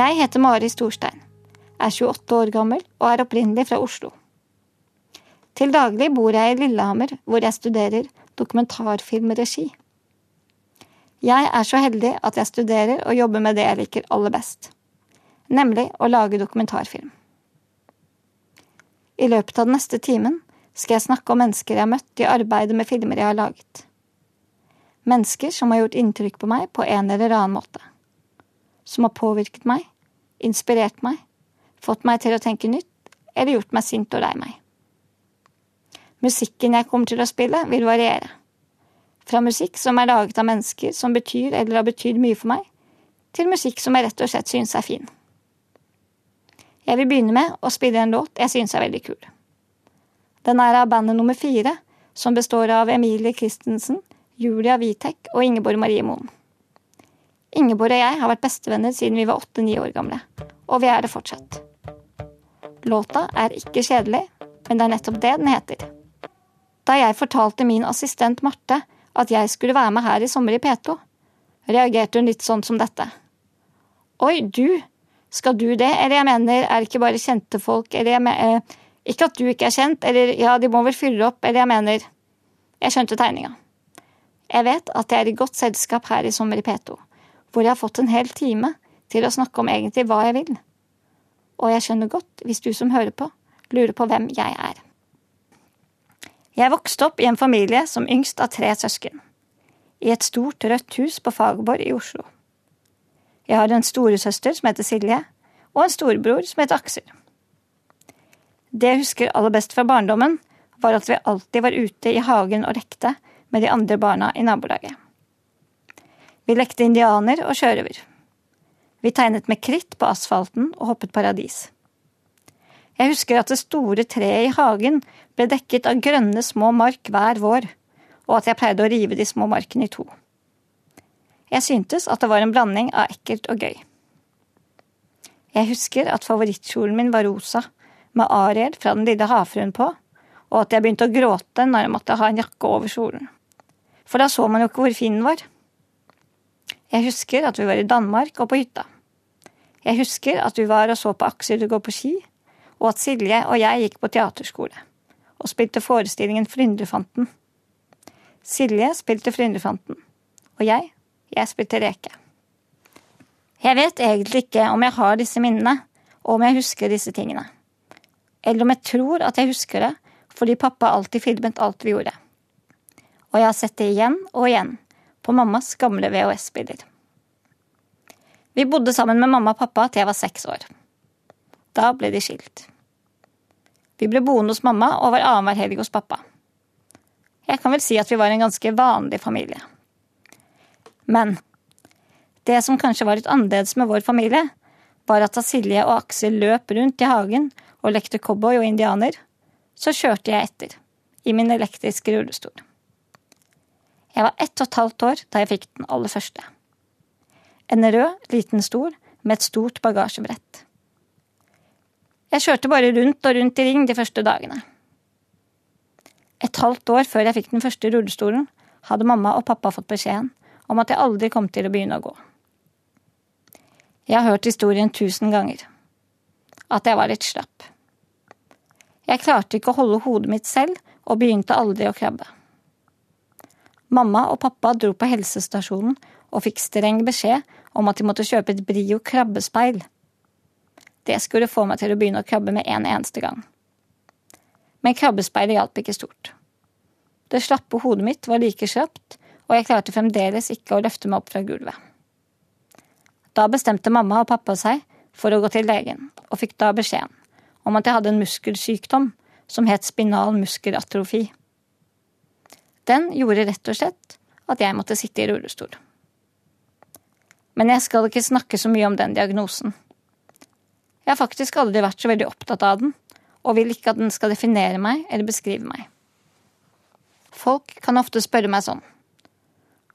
Jeg heter Mari Storstein, er 28 år gammel og er opprinnelig fra Oslo. Til daglig bor jeg i Lillehammer, hvor jeg studerer dokumentarfilmregi. Jeg er så heldig at jeg studerer og jobber med det jeg liker aller best, nemlig å lage dokumentarfilm. I løpet av den neste timen skal jeg snakke om mennesker jeg har møtt i arbeidet med filmer jeg har laget. Mennesker som har gjort inntrykk på meg på en eller annen måte. Som har påvirket meg, inspirert meg, fått meg til å tenke nytt eller gjort meg sint og lei meg. Musikken jeg kommer til å spille, vil variere. Fra musikk som er laget av mennesker som betyr eller har betydd mye for meg, til musikk som jeg rett og slett synes er fin. Jeg vil begynne med å spille en låt jeg synes er veldig kul. Den er av bandet nummer fire, som består av Emilie Christensen, Julia Witek og Ingeborg Marie Moen. Ingeborg og jeg har vært bestevenner siden vi var åtte-ni år gamle, og vi er det fortsatt. Låta er ikke kjedelig, men det er nettopp det den heter. Da jeg fortalte min assistent Marte at jeg skulle være med her i sommer i P2, reagerte hun litt sånn som dette. Oi, du, skal du det, eller jeg mener, er det ikke bare kjente folk, eller jeg mener eh, Ikke at du ikke er kjent, eller ja, de må vel fylle opp, eller jeg mener Jeg skjønte tegninga. Jeg vet at jeg er i godt selskap her i sommer i P2, hvor jeg har fått en hel time til å snakke om egentlig hva jeg vil. Og jeg skjønner godt, hvis du som hører på, lurer på hvem jeg er. Jeg vokste opp i en familie som yngst av tre søsken, i et stort, rødt hus på Fagerborg i Oslo. Jeg har en storesøster som heter Silje, og en storebror som heter Aksel. Det jeg husker aller best fra barndommen, var at vi alltid var ute i hagen og lekte med de andre barna i nabolaget. Vi lekte indianer og sjørøver. Vi tegnet med kritt på asfalten og hoppet paradis. Jeg husker at det store treet i hagen ble dekket av grønne små mark hver vår, og at jeg pleide å rive de små markene i to. Jeg syntes at det var en blanding av ekkelt og gøy. Jeg husker at favorittkjolen min var rosa, med Ariel fra Den lille havfruen på, og at jeg begynte å gråte når jeg måtte ha en jakke over kjolen. For da så man jo ikke hvor fin den var. Jeg husker at vi var i Danmark og på hytta. Jeg husker at vi var og så på Aksel gå på ski, og at Silje og jeg gikk på teaterskole og spilte forestillingen Flyndrefanten. Silje spilte Flyndrefanten, og jeg, jeg spilte Reke. Jeg vet egentlig ikke om jeg har disse minnene, og om jeg husker disse tingene. Eller om jeg tror at jeg husker det fordi pappa alltid filmet alt vi gjorde. Og jeg har sett det igjen og igjen på mammas gamle VHS-bilder. Vi bodde sammen med mamma og pappa til jeg var seks år. Da ble de skilt. Vi ble boende hos mamma og var annenhver helg hos pappa. Jeg kan vel si at vi var en ganske vanlig familie. Men det som kanskje var litt annerledes med vår familie, var at da Silje og Aksel løp rundt i hagen og lekte cowboy og indianer, så kjørte jeg etter, i min elektriske rullestol. Jeg var ett og et halvt år da jeg fikk den aller første. En rød, liten stol med et stort bagasjebrett. Jeg kjørte bare rundt og rundt i ring de første dagene. Et halvt år før jeg fikk den første rullestolen, hadde mamma og pappa fått beskjeden om at jeg aldri kom til å begynne å gå. Jeg har hørt historien tusen ganger. At jeg var litt slapp. Jeg klarte ikke å holde hodet mitt selv og begynte aldri å krabbe. Mamma og pappa dro på helsestasjonen og fikk streng beskjed om at de måtte kjøpe et Brio krabbespeil det skulle få meg til å begynne å krabbe med en eneste gang. Men krabbespeilet hjalp ikke stort. Det slappe hodet mitt var like slapt, og jeg klarte fremdeles ikke å løfte meg opp fra gulvet. Da bestemte mamma og pappa seg for å gå til legen, og fikk da beskjeden om at jeg hadde en muskelsykdom som het spinal muskelatrofi. Den gjorde rett og slett at jeg måtte sitte i rullestol. Men jeg skal ikke snakke så mye om den diagnosen. Jeg har faktisk aldri vært så veldig opptatt av den, og vil ikke at den skal definere meg eller beskrive meg. Folk kan ofte spørre meg sånn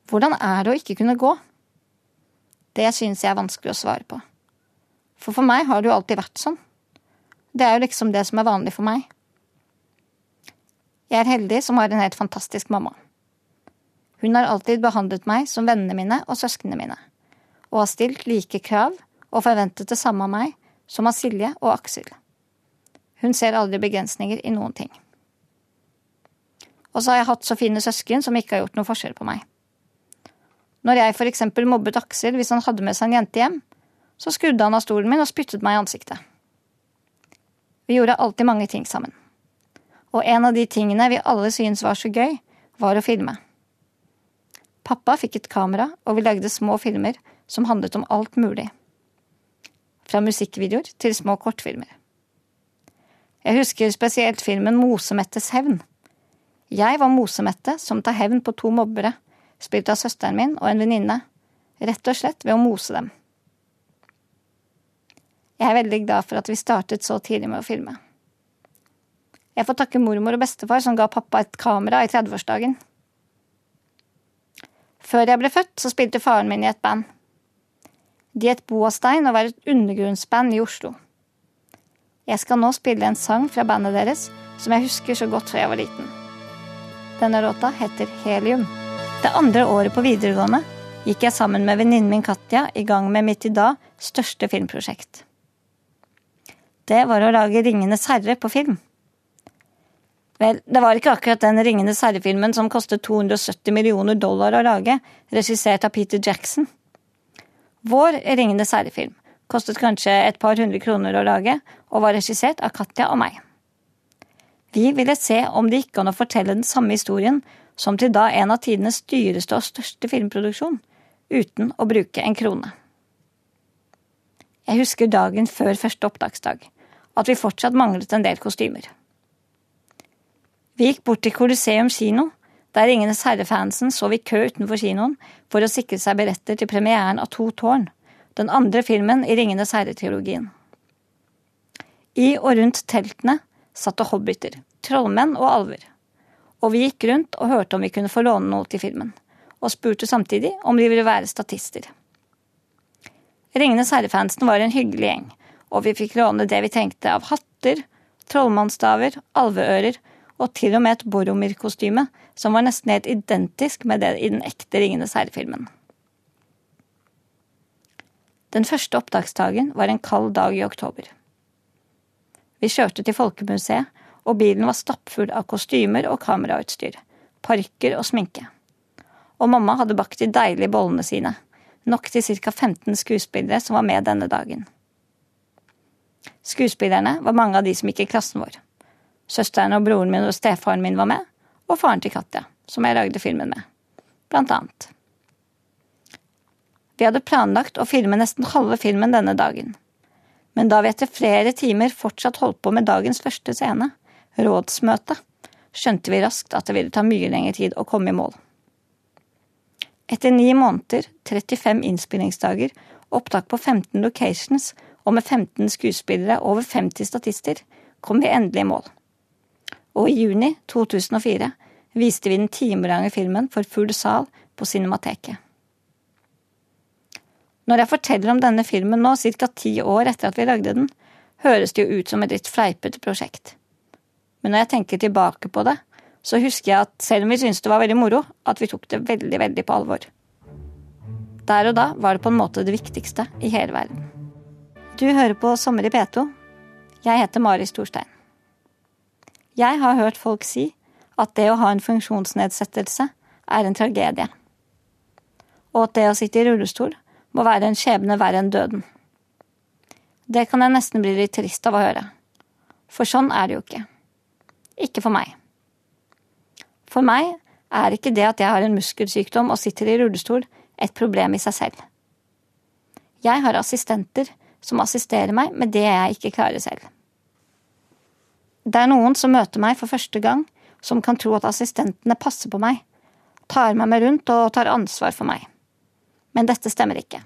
Hvordan er det å ikke kunne gå? Det synes jeg er vanskelig å svare på. For for meg har det jo alltid vært sånn. Det er jo liksom det som er vanlig for meg. Jeg er heldig som har en helt fantastisk mamma. Hun har alltid behandlet meg som vennene mine og søsknene mine, og har stilt like krav og forventet det samme av meg som av Silje og Aksel. Hun ser aldri begrensninger i noen ting. Og så har jeg hatt så fine søsken som ikke har gjort noe forskjell på meg. Når jeg for eksempel mobbet Aksel hvis han hadde med seg en jente hjem, så skrudde han av stolen min og spyttet meg i ansiktet. Vi gjorde alltid mange ting sammen. Og en av de tingene vi alle syntes var så gøy, var å filme. Pappa fikk et kamera, og vi lagde små filmer som handlet om alt mulig. Fra musikkvideoer til små kortfilmer. Jeg husker spesielt filmen Mosemettes hevn. Jeg var Mosemette som tar hevn på to mobbere, spilt av søsteren min og en venninne, rett og slett ved å mose dem. Jeg er veldig glad for at vi startet så tidlig med å filme. Jeg får takke mormor og bestefar som ga pappa et kamera i 30-årsdagen. Før jeg ble født, så spilte faren min i et band. De het Boastein og var et undergrunnsband i Oslo. Jeg skal nå spille en sang fra bandet deres som jeg husker så godt fra jeg var liten. Denne låta heter Helium. Det andre året på videregående gikk jeg sammen med venninnen min Katja i gang med mitt i dag største filmprosjekt. Det var å lage Ringenes herre på film. Vel, det var ikke akkurat den Ringenes herre-filmen som kostet 270 millioner dollar å lage, regissert av Peter Jackson. Vår Ringenes herre-film kostet kanskje et par hundre kroner å lage, og var regissert av Katja og meg. Vi ville se om det gikk an å fortelle den samme historien som til da en av tidenes dyreste og største filmproduksjon, uten å bruke en krone. Jeg husker dagen før første opptaksdag, at vi fortsatt manglet en del kostymer. Vi gikk bort til Coliseum kino, der Ringenes herre-fansen så i kø utenfor kinoen for å sikre seg billetter til premieren av To tårn, den andre filmen i Ringenes herre-trilogien. I og rundt teltene satt det hobbiter, trollmenn og alver. Og vi gikk rundt og hørte om vi kunne få låne noe til filmen, og spurte samtidig om de ville være statister. Ringenes herre-fansen var en hyggelig gjeng, og vi fikk låne det vi trengte av hatter, trollmannsstaver, alveører og til og med et Boromir-kostyme som var nesten helt identisk med det i den ekte Ringenes herre-filmen. Den første opptaksdagen var en kald dag i oktober. Vi kjørte til Folkemuseet, og bilen var stappfull av kostymer og kamerautstyr, parker og sminke. Og mamma hadde bakt de deilige bollene sine, nok til ca 15 skuespillere som var med denne dagen. Skuespillerne var mange av de som gikk i klassen vår. Søsteren og broren min og stefaren min var med, og faren til Katja, som jeg lagde filmen med, blant annet. Vi hadde planlagt å filme nesten halve filmen denne dagen, men da vi etter flere timer fortsatt holdt på med dagens første scene, rådsmøte, skjønte vi raskt at det ville ta mye lengre tid å komme i mål. Etter ni måneder, 35 innspillingsdager, opptak på 15 locations og med 15 skuespillere og over 50 statister, kom vi endelig i mål og i juni 2004 viste vi den timelange filmen for full sal på Cinemateket. Når jeg forteller om denne filmen nå, ca. ti år etter at vi lagde den, høres det jo ut som et litt fleipete prosjekt. Men når jeg tenker tilbake på det, så husker jeg at selv om vi syntes det var veldig moro, at vi tok det veldig, veldig på alvor. Der og da var det på en måte det viktigste i hele verden. Du hører på Sommer i P2. Jeg heter Mari Storstein. Jeg har hørt folk si at det å ha en funksjonsnedsettelse er en tragedie, og at det å sitte i rullestol må være en skjebne verre enn døden. Det kan jeg nesten bli litt trist av å høre, for sånn er det jo ikke. Ikke for meg. For meg er ikke det at jeg har en muskelsykdom og sitter i rullestol, et problem i seg selv. Jeg har assistenter som assisterer meg med det jeg ikke klarer selv. Det er noen som møter meg for første gang, som kan tro at assistentene passer på meg, tar meg med rundt og tar ansvar for meg. Men dette stemmer ikke.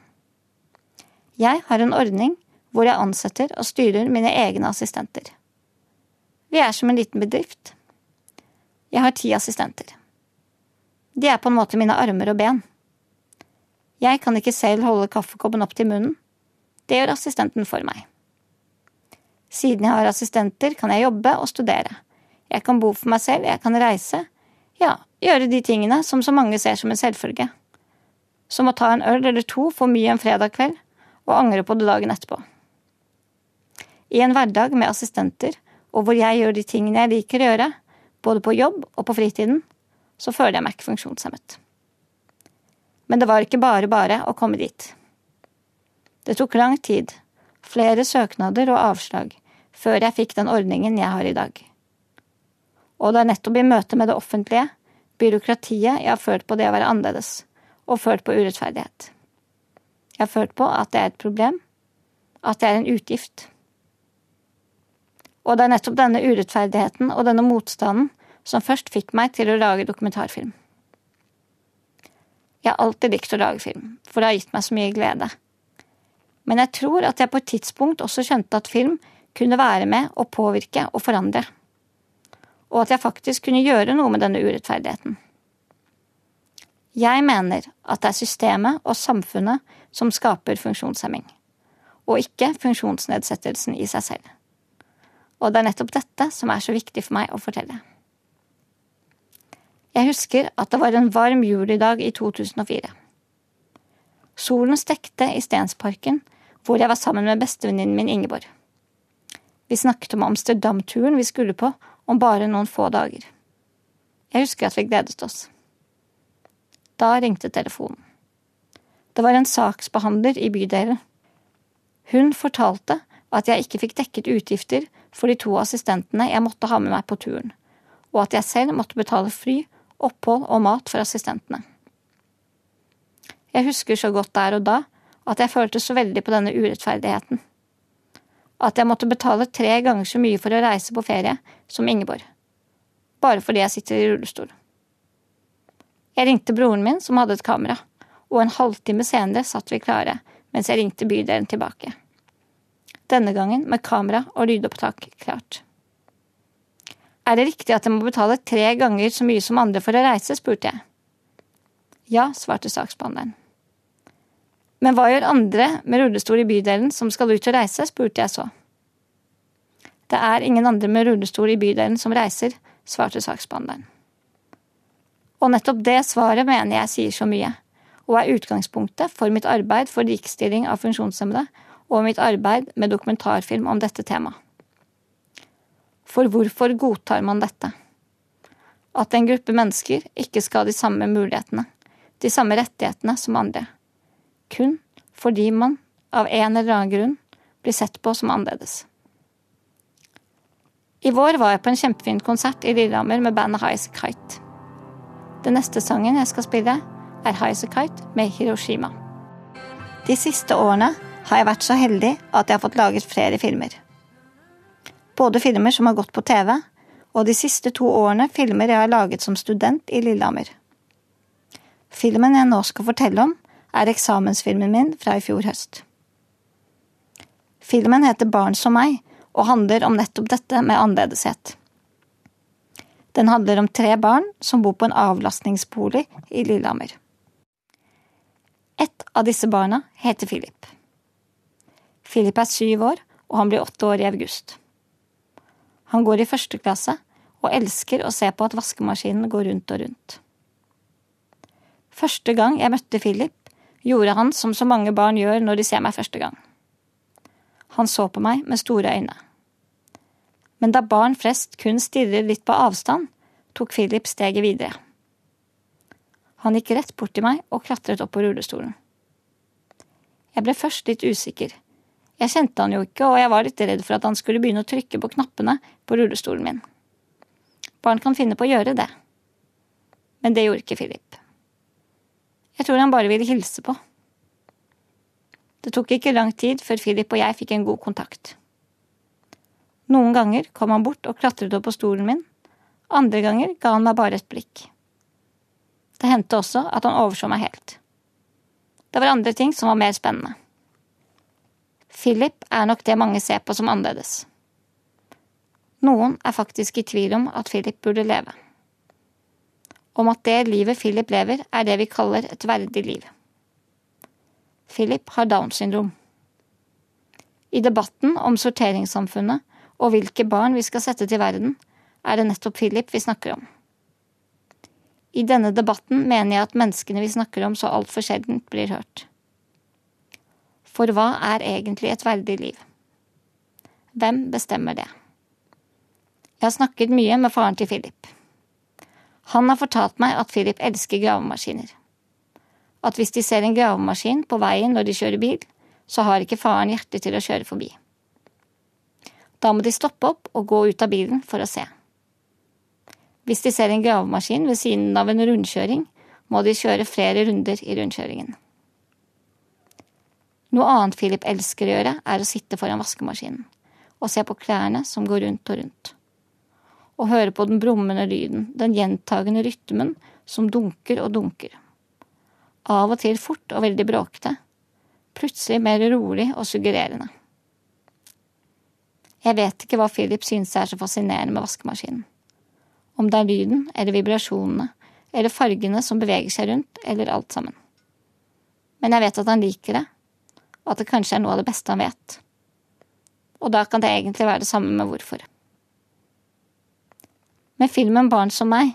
Jeg har en ordning hvor jeg ansetter og styrer mine egne assistenter. Vi er som en liten bedrift. Jeg har ti assistenter. De er på en måte mine armer og ben. Jeg kan ikke selv holde kaffekoppen opp til munnen. Det gjør assistenten for meg. Siden jeg har assistenter, kan jeg jobbe og studere. Jeg kan bo for meg selv, jeg kan reise. Ja, gjøre de tingene som så mange ser som en selvfølge. Som å ta en øl eller to for mye en fredag kveld, og angre på det dagen etterpå. I en hverdag med assistenter, og hvor jeg gjør de tingene jeg liker å gjøre, både på jobb og på fritiden, så føler jeg meg ikke funksjonshemmet. Men det var ikke bare bare å komme dit. Det tok lang tid, flere søknader og avslag, før jeg fikk den ordningen jeg har i dag. Og det er nettopp i møte med det offentlige, byråkratiet, jeg har følt på det å være annerledes, og følt på urettferdighet. Jeg har følt på at det er et problem, at det er en utgift. Og det er nettopp denne urettferdigheten og denne motstanden som først fikk meg til å lage dokumentarfilm. Jeg har alltid likt å lage film, for det har gitt meg så mye glede. Men jeg tror at jeg på et tidspunkt også skjønte at film kunne være med og påvirke og forandre, og at jeg faktisk kunne gjøre noe med denne urettferdigheten. Jeg mener at det er systemet og samfunnet som skaper funksjonshemming, og ikke funksjonsnedsettelsen i seg selv. Og det er nettopp dette som er så viktig for meg å fortelle. Jeg husker at det var en varm julidag i 2004. Solen stekte i Stensparken, hvor jeg var sammen med bestevenninnen min Ingeborg. Vi snakket om Amsterdam-turen vi skulle på om bare noen få dager. Jeg husker at vi gledet oss. Da ringte telefonen. Det var en saksbehandler i bydelen. Hun fortalte at jeg ikke fikk dekket utgifter for de to assistentene jeg måtte ha med meg på turen, og at jeg selv måtte betale fly, opphold og mat for assistentene. Jeg husker så godt der og da at jeg følte så veldig på denne urettferdigheten. At jeg måtte betale tre ganger så mye for å reise på ferie som Ingeborg. Bare fordi jeg sitter i rullestol. Jeg ringte broren min, som hadde et kamera, og en halvtime senere satt vi klare mens jeg ringte bydelen tilbake. Denne gangen med kamera og lydopptak klart. Er det riktig at jeg må betale tre ganger så mye som andre for å reise, spurte jeg. Ja, svarte saksbehandleren. Men hva gjør andre med rullestol i bydelen som skal ut og reise, spurte jeg så. Det er ingen andre med rullestol i bydelen som reiser, svarte saksbehandleren. Og nettopp det svaret mener jeg sier så mye, og er utgangspunktet for mitt arbeid for likestilling av funksjonshemmede og mitt arbeid med dokumentarfilm om dette temaet. For hvorfor godtar man dette? At en gruppe mennesker ikke skal ha de samme mulighetene, de samme rettighetene som andre kun fordi man av en eller annen grunn blir sett på som annerledes. I vår var jeg på en kjempefin konsert i Lillehammer med bandet High As A Kite. Den neste sangen jeg skal spille, er High As A Kite med Hiroshima. De siste årene har jeg vært så heldig at jeg har fått laget flere filmer. Både filmer som har gått på TV, og de siste to årene filmer jeg har laget som student i Lillehammer. Filmen jeg nå skal fortelle om, er eksamensfilmen min fra i fjor høst. Filmen heter Barn som meg og handler om nettopp dette med annerledeshet. Den handler om tre barn som bor på en avlastningsbolig i Lillehammer. Ett av disse barna heter Philip. Philip er syv år, og han blir åtte år i august. Han går i første klasse og elsker å se på at vaskemaskinen går rundt og rundt. Første gang jeg møtte Philip, gjorde han som så mange barn gjør når de ser meg første gang. Han så på meg med store øyne. Men da barn flest kun stirrer litt på avstand, tok Philip steget videre. Han gikk rett bort til meg og klatret opp på rullestolen. Jeg ble først litt usikker. Jeg kjente han jo ikke, og jeg var litt redd for at han skulle begynne å trykke på knappene på rullestolen min. Barn kan finne på å gjøre det. Men det gjorde ikke Philip. Jeg tror han bare ville hilse på. Det tok ikke lang tid før Philip og jeg fikk en god kontakt. Noen ganger kom han bort og klatret opp på stolen min, andre ganger ga han meg bare et blikk. Det hendte også at han overså meg helt. Det var andre ting som var mer spennende. Philip er nok det mange ser på som annerledes. Noen er faktisk i tvil om at Philip burde leve om at det livet Philip lever, er det vi kaller et verdig liv. Philip har Downs syndrom. I debatten om sorteringssamfunnet og hvilke barn vi skal sette til verden, er det nettopp Philip vi snakker om. I denne debatten mener jeg at menneskene vi snakker om så altfor sjeldent blir hørt. For hva er egentlig et verdig liv? Hvem bestemmer det? Jeg har snakket mye med faren til Philip. Han har fortalt meg at Philip elsker gravemaskiner. At hvis de ser en gravemaskin på veien når de kjører bil, så har ikke faren hjerte til å kjøre forbi. Da må de stoppe opp og gå ut av bilen for å se. Hvis de ser en gravemaskin ved siden av en rundkjøring, må de kjøre flere runder i rundkjøringen. Noe annet Philip elsker å gjøre, er å sitte foran vaskemaskinen og se på klærne som går rundt og rundt. Og høre på den brummende lyden, den gjentagende rytmen som dunker og dunker. Av og til fort og veldig bråkete, plutselig mer rolig og suggererende. Jeg vet ikke hva Philip synes er så fascinerende med vaskemaskinen. Om det er lyden eller vibrasjonene eller fargene som beveger seg rundt, eller alt sammen. Men jeg vet at han liker det, og at det kanskje er noe av det beste han vet. Og da kan det egentlig være det samme med hvorfor. Med filmen Barn som meg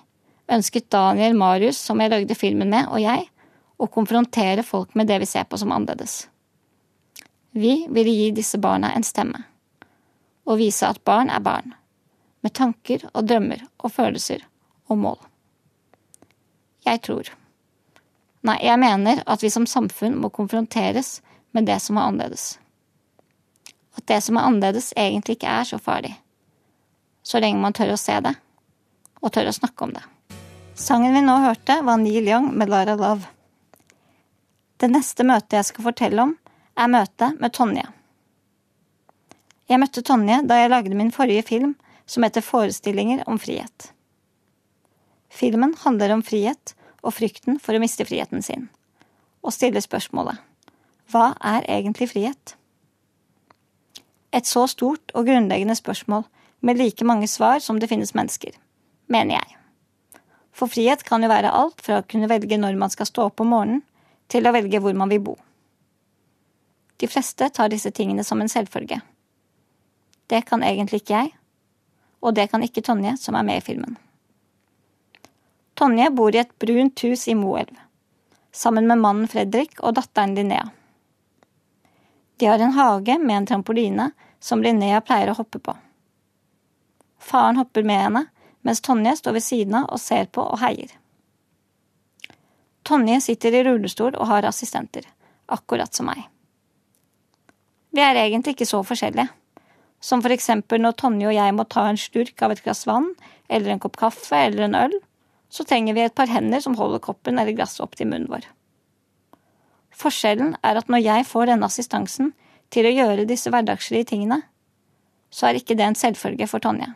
ønsket Daniel Marius, som jeg lagde filmen med, og jeg, å konfrontere folk med det vi ser på som annerledes. Vi ville gi disse barna en stemme, og vise at barn er barn, med tanker og drømmer og følelser og mål. Jeg tror. Nei, jeg mener at vi som samfunn må konfronteres med det som er annerledes. At det som er annerledes, egentlig ikke er så farlig. Så lenge man tør å se det, og tør å snakke om det. Sangen vi nå hørte, var Neil Young med Lara Love. Det neste møtet jeg skal fortelle om, er møtet med Tonje. Jeg møtte Tonje da jeg lagde min forrige film, som heter Forestillinger om frihet. Filmen handler om frihet og frykten for å miste friheten sin, og stiller spørsmålet hva er egentlig frihet? Et så stort og grunnleggende spørsmål med like mange svar som det finnes mennesker, mener jeg. For frihet kan jo være alt fra å kunne velge når man skal stå opp om morgenen, til å velge hvor man vil bo. De fleste tar disse tingene som en selvfølge. Det kan egentlig ikke jeg, og det kan ikke Tonje, som er med i filmen. Tonje bor i et brunt hus i Moelv, sammen med mannen Fredrik og datteren Linnea. De har en hage med en trampoline som Linnea pleier å hoppe på. Faren hopper med henne, mens Tonje står ved siden av og ser på og heier. Tonje sitter i rullestol og har assistenter, akkurat som meg. Vi er egentlig ikke så forskjellige, som for eksempel når Tonje og jeg må ta en slurk av et glass vann eller en kopp kaffe eller en øl, så trenger vi et par hender som holder koppen eller glasset opp til munnen vår. Forskjellen er at når jeg får denne assistansen til å gjøre disse hverdagslige tingene, så er ikke det en selvfølge for Tonje.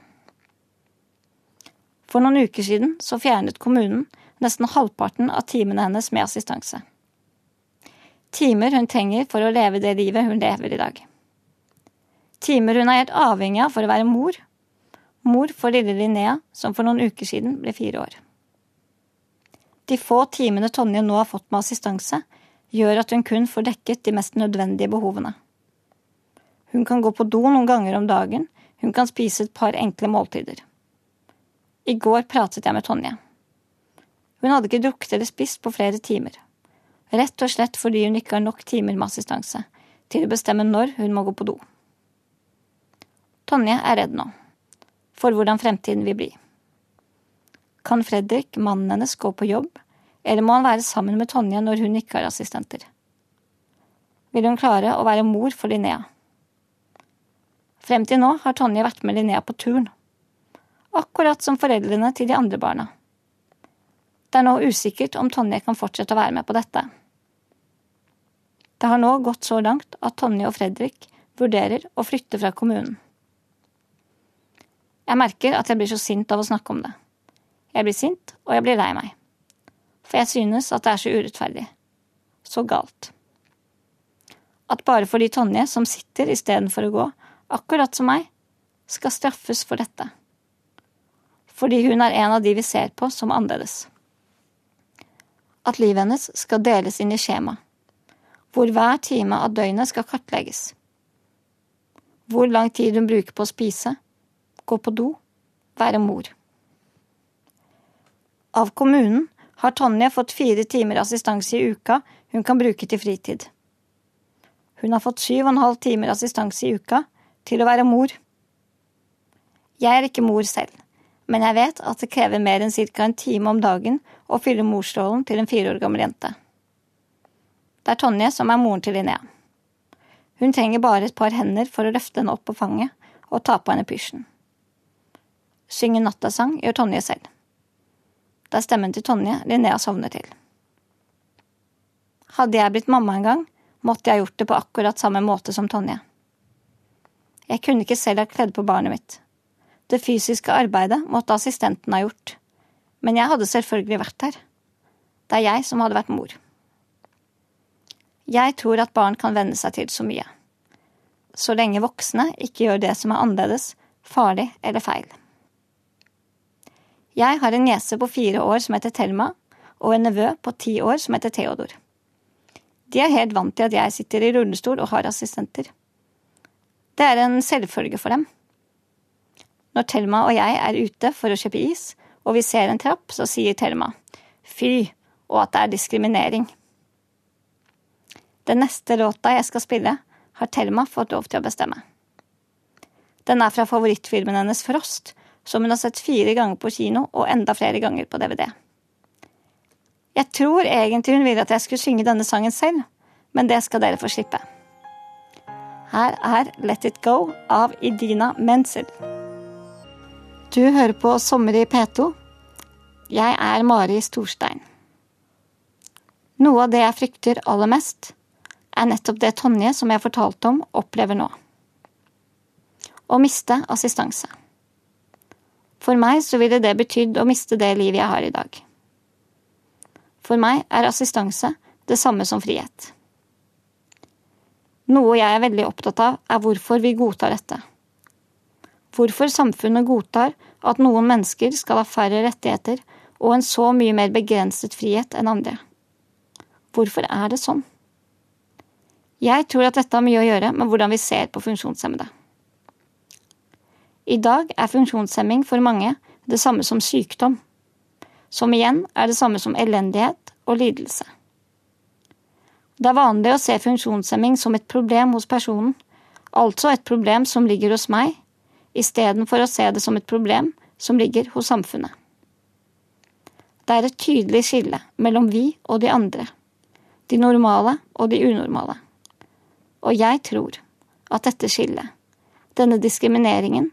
For noen uker siden så fjernet kommunen nesten halvparten av timene hennes med assistanse. Timer hun trenger for å leve det livet hun lever i dag. Timer hun er helt avhengig av for å være mor. Mor for lille Linnea, som for noen uker siden ble fire år. De få timene Tonje nå har fått med assistanse, gjør at hun kun får dekket de mest nødvendige behovene. Hun kan gå på do noen ganger om dagen, hun kan spise et par enkle måltider. I går pratet jeg med Tonje. Hun hadde ikke drukket eller spist på flere timer, rett og slett fordi hun ikke har nok timer med assistanse til å bestemme når hun må gå på do. Tonje er redd nå, for hvordan fremtiden vil bli. Kan Fredrik, mannen hennes, gå på jobb, eller må han være sammen med Tonje når hun ikke har assistenter? Vil hun klare å være mor for Linnea? Frem til nå har Tonje vært med Linnea på turn, akkurat som foreldrene til de andre barna. Det er nå usikkert om Tonje kan fortsette å være med på dette. Det har nå gått så langt at Tonje og Fredrik vurderer å flytte fra kommunen. Jeg merker at jeg blir så sint av å snakke om det. Jeg blir sint, og jeg blir lei meg. For jeg synes at det er så urettferdig. Så galt. At bare fordi Tonje, som sitter istedenfor å gå, akkurat som meg, skal straffes for dette. Fordi hun er en av de vi ser på som annerledes. At livet hennes skal deles inn i skjema, hvor hver time av døgnet skal kartlegges. Hvor lang tid hun bruker på å spise, gå på do, være mor. Av kommunen har Tonje fått fire timer assistanse i uka hun kan bruke til fritid. Hun har fått syv og en halv timer assistanse i uka til å være mor. Jeg er ikke mor selv, men jeg vet at det krever mer enn ca. en time om dagen å fylle morsrollen til en fire år gammel jente. Det er Tonje som er moren til Linnea. Hun trenger bare et par hender for å løfte henne opp på fanget og ta på henne pysjen. Synge nattasang gjør Tonje selv. Det er stemmen til Tonje Linnea sovner til. Hadde jeg blitt mamma en gang, måtte jeg gjort det på akkurat samme måte som Tonje. Jeg kunne ikke selv ha kledd på barnet mitt. Det fysiske arbeidet måtte assistenten ha gjort, men jeg hadde selvfølgelig vært der. Det er jeg som hadde vært mor. Jeg tror at barn kan venne seg til så mye. Så lenge voksne ikke gjør det som er annerledes, farlig eller feil. Jeg har en niese på fire år som heter Thelma, og en nevø på ti år som heter Theodor. De er helt vant til at jeg sitter i rullestol og har assistenter. Det er en selvfølge for dem. Når Thelma og jeg er ute for å kjøpe is, og vi ser en trapp, så sier Thelma fy, og at det er diskriminering. Den neste låta jeg skal spille, har Thelma fått lov til å bestemme. Den er fra favorittfilmen hennes Frost, som hun har sett fire ganger på kino og enda flere ganger på DVD. Jeg tror egentlig hun ville at jeg skulle synge denne sangen selv, men det skal dere få slippe. Her er Let It Go av Idina Menzel. Du hører på Sommer i P2. Jeg er Mari Storstein. Noe av det jeg frykter aller mest, er nettopp det Tonje, som jeg fortalte om, opplever nå. Å miste assistanse. For meg så ville det betydd å miste det livet jeg har i dag. For meg er assistanse det samme som frihet. Noe jeg er veldig opptatt av, er hvorfor vi godtar dette. Hvorfor samfunnet godtar at noen mennesker skal ha færre rettigheter og en så mye mer begrenset frihet enn andre. Hvorfor er det sånn? Jeg tror at dette har mye å gjøre med hvordan vi ser på funksjonshemmede. I dag er funksjonshemming for mange det samme som sykdom som igjen er det samme som elendighet og lidelse. Det er vanlig å se funksjonshemming som et problem hos personen, altså et problem som ligger hos meg, istedenfor å se det som et problem som ligger hos samfunnet. Det er et tydelig skille mellom vi og de andre, de normale og de unormale. Og jeg tror at dette skillet, denne diskrimineringen,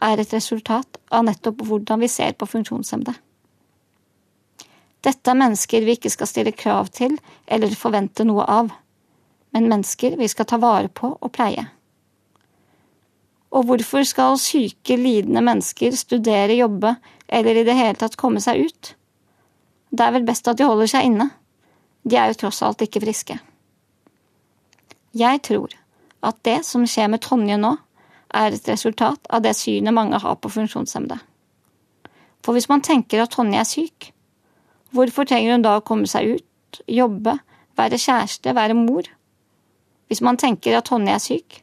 er et resultat av nettopp hvordan vi ser på funksjonshemmede. Dette er mennesker vi ikke skal stille krav til eller forvente noe av, men mennesker vi skal ta vare på og pleie. Og hvorfor skal syke, lidende mennesker studere, jobbe eller i det hele tatt komme seg ut? Det er vel best at de holder seg inne. De er jo tross alt ikke friske. Jeg tror at det som skjer med Tonje nå, er et resultat av det synet mange har på funksjonshemmede. For hvis man tenker at Tonje er syk, Hvorfor trenger hun da å komme seg ut, jobbe, være kjæreste, være mor? Hvis man tenker at Tonje er syk,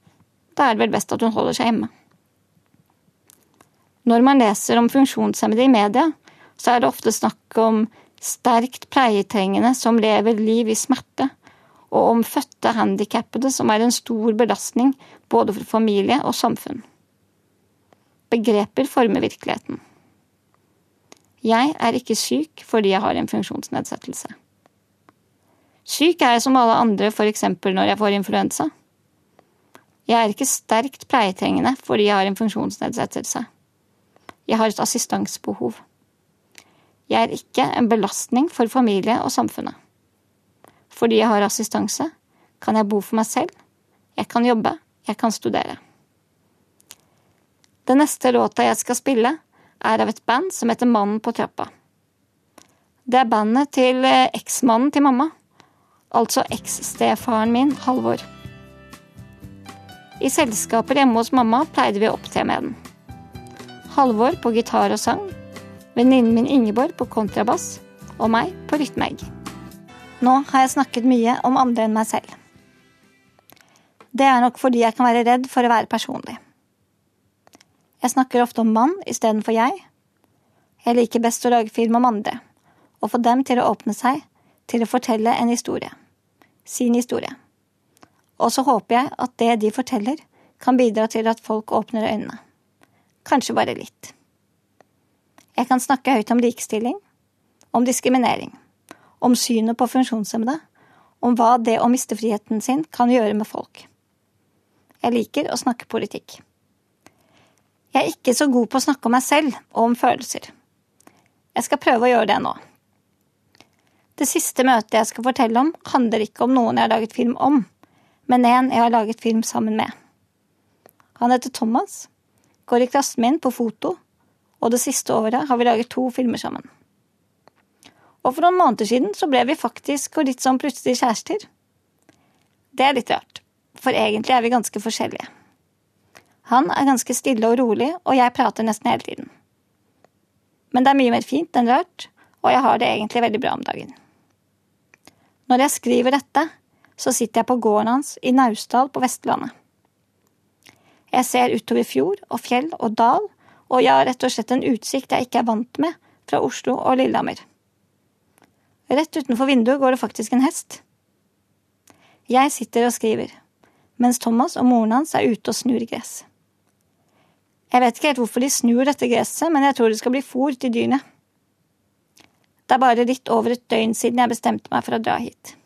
da er det vel best at hun holder seg hjemme. Når man leser om funksjonshemmede i media, så er det ofte snakk om sterkt pleietrengende som lever liv i smerte, og om fødte handikappede som er en stor belastning både for familie og samfunn. Begreper former virkeligheten. Jeg er ikke syk fordi jeg har en funksjonsnedsettelse. Syk er jeg som alle andre eksempel når jeg får influensa. Jeg er ikke sterkt pleietrengende fordi jeg har en funksjonsnedsettelse. Jeg har et assistansebehov. Jeg er ikke en belastning for familie og samfunnet. Fordi jeg har assistanse, kan jeg bo for meg selv, jeg kan jobbe, jeg kan studere. Den neste låta jeg skal spille, er av et band som heter Mannen på trappa. Det er bandet til eh, eksmannen til mamma, altså eksstefaren min, Halvor. I selskaper hjemme hos mamma pleide vi å opptre med den. Halvor på gitar og sang, venninnen min Ingeborg på kontrabass og meg på rytmeegg. Nå har jeg snakket mye om andre enn meg selv. Det er nok fordi jeg kan være redd for å være personlig. Jeg snakker ofte om mann istedenfor jeg. Jeg liker best å lage film om andre, og få dem til å åpne seg, til å fortelle en historie. Sin historie. Og så håper jeg at det de forteller, kan bidra til at folk åpner øynene. Kanskje bare litt. Jeg kan snakke høyt om likestilling, om diskriminering, om synet på funksjonshemmede, om hva det å miste friheten sin kan gjøre med folk. Jeg liker å snakke politikk. Jeg er ikke så god på å snakke om meg selv og om følelser. Jeg skal prøve å gjøre det nå. Det siste møtet jeg skal fortelle om, handler ikke om noen jeg har laget film om, men en jeg har laget film sammen med. Han heter Thomas, går i klassen min på foto, og det siste året har vi laget to filmer sammen. Og for noen måneder siden så ble vi faktisk og litt sånn plutselig kjærester. Det er litt rart, for egentlig er vi ganske forskjellige. Han er ganske stille og rolig, og jeg prater nesten hele tiden. Men det er mye mer fint enn rart, og jeg har det egentlig veldig bra om dagen. Når jeg skriver dette, så sitter jeg på gården hans i Naustdal på Vestlandet. Jeg ser utover fjord og fjell og dal, og jeg har rett og slett en utsikt jeg ikke er vant med fra Oslo og Lillehammer. Rett utenfor vinduet går det faktisk en hest. Jeg sitter og skriver, mens Thomas og moren hans er ute og snur gress. Jeg vet ikke helt hvorfor de snur dette gresset, men jeg tror det skal bli fôr til dyrene. Det er bare litt over et døgn siden jeg bestemte meg for å dra hit.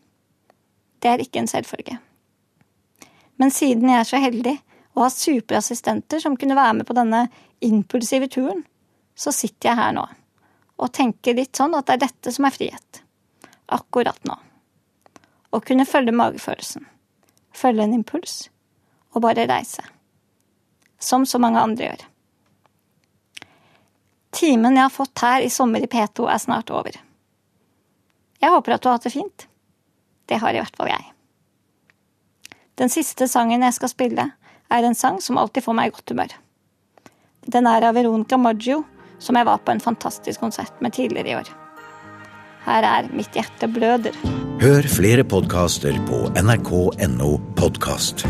Det er ikke en selvfølge. Men siden jeg er så heldig å ha superassistenter som kunne være med på denne impulsive turen, så sitter jeg her nå og tenker litt sånn at det er dette som er frihet. Akkurat nå. Å kunne følge magefølelsen. Følge en impuls. Og bare reise som så mange andre gjør. Timen jeg har fått her i sommer i P2 er snart over. Jeg håper at du har hatt det fint. Det har i hvert fall jeg. Den siste sangen jeg skal spille, er en sang som alltid får meg i godt humør. Den er av Veronica Maggio, som jeg var på en fantastisk konsert med tidligere i år. Her er Mitt hjerte bløder. Hør flere podkaster på nrk.no podkast.